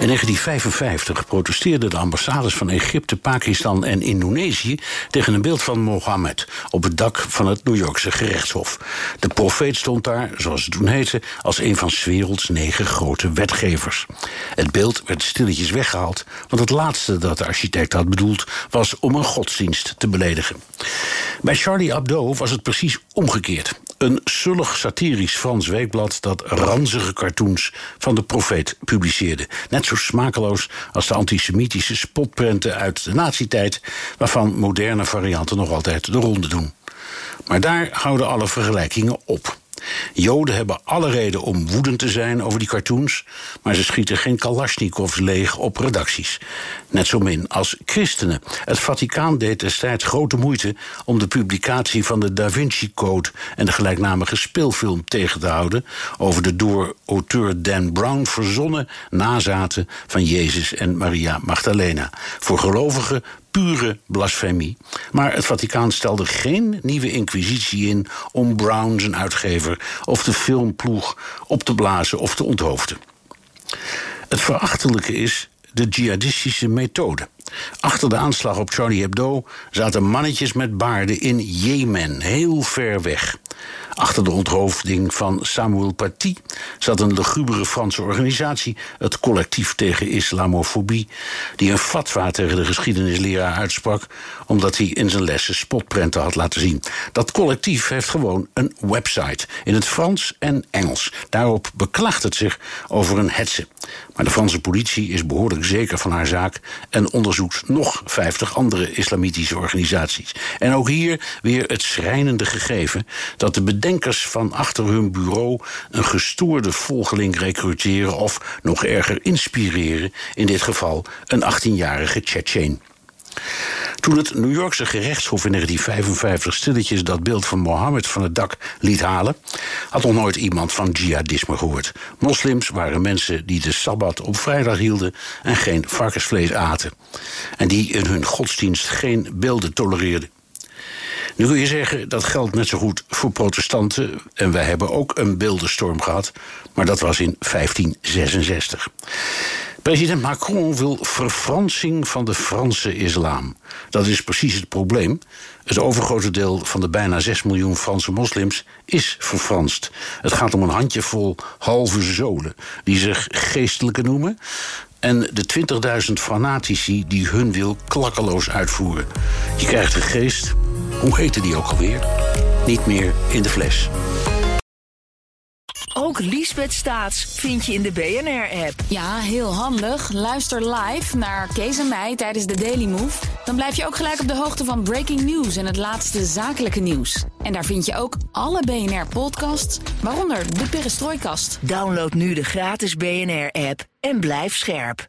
In 1955 protesteerden de ambassades van Egypte, Pakistan en Indonesië tegen een beeld van Mohammed op het dak van het New Yorkse gerechtshof. De profeet stond daar, zoals het toen heette, als een van 's werelds negen grote wetgevers. Het beeld werd stilletjes weggehaald, want het laatste dat de architect had bedoeld was om een godsdienst te beledigen. Bij Charlie Hebdo was het precies omgekeerd. Een sullig satirisch Frans weekblad dat ranzige cartoons van de profeet publiceerde. Net zo smakeloos als de antisemitische spotprenten uit de nazietijd, waarvan moderne varianten nog altijd de ronde doen. Maar daar houden alle vergelijkingen op. Joden hebben alle reden om woedend te zijn over die cartoons, maar ze schieten geen kalasjnikovs leeg op redacties. Net zo min als christenen. Het Vaticaan deed destijds grote moeite om de publicatie van de Da Vinci Code en de gelijknamige speelfilm tegen te houden over de door auteur Dan Brown verzonnen nazaten van Jezus en Maria Magdalena. Voor gelovigen pure blasfemie. Maar het Vaticaan stelde geen nieuwe inquisitie in om Brown, zijn uitgever, of de filmploeg op te blazen of te onthoofden. Het verachtelijke is de jihadistische methode. Achter de aanslag op Charlie Hebdo zaten mannetjes met baarden in Jemen, heel ver weg. Achter de onthoofding van Samuel Paty zat een lugubere Franse organisatie, het Collectief tegen Islamofobie, die een fatwa tegen de geschiedenisleraar uitsprak omdat hij in zijn lessen spotprenten had laten zien. Dat collectief heeft gewoon een website in het Frans en Engels. Daarop beklaagt het zich over een hetze. Maar de Franse politie is behoorlijk zeker van haar zaak en onderzoekt nog 50 andere islamitische organisaties. En ook hier weer het schrijnende gegeven dat de bedenkers van achter hun bureau een gestoorde volgeling recruteren of nog erger inspireren, in dit geval een 18-jarige Tsjetsjeen. Toen het New Yorkse gerechtshof in 1955 stilletjes dat beeld van Mohammed van het dak liet halen, had nog nooit iemand van jihadisme gehoord. Moslims waren mensen die de sabbat op vrijdag hielden en geen varkensvlees aten. En die in hun godsdienst geen beelden tolereerden. Nu kun je zeggen dat geldt net zo goed voor protestanten. En wij hebben ook een beeldenstorm gehad, maar dat was in 1566. President Macron wil verfransing van de Franse islam. Dat is precies het probleem. Het overgrote deel van de bijna 6 miljoen Franse moslims is verfranst. Het gaat om een handjevol halve zolen die zich geestelijke noemen. En de 20.000 fanatici die hun wil klakkeloos uitvoeren. Je krijgt een geest, hoe heette die ook alweer? Niet meer in de fles. Ook Liesbeth Staats vind je in de BNR-app. Ja, heel handig. Luister live naar Kees en mij tijdens de Daily Move. Dan blijf je ook gelijk op de hoogte van breaking news en het laatste zakelijke nieuws. En daar vind je ook alle BNR-podcasts, waaronder de Perestrooikast. Download nu de gratis BNR-app en blijf scherp.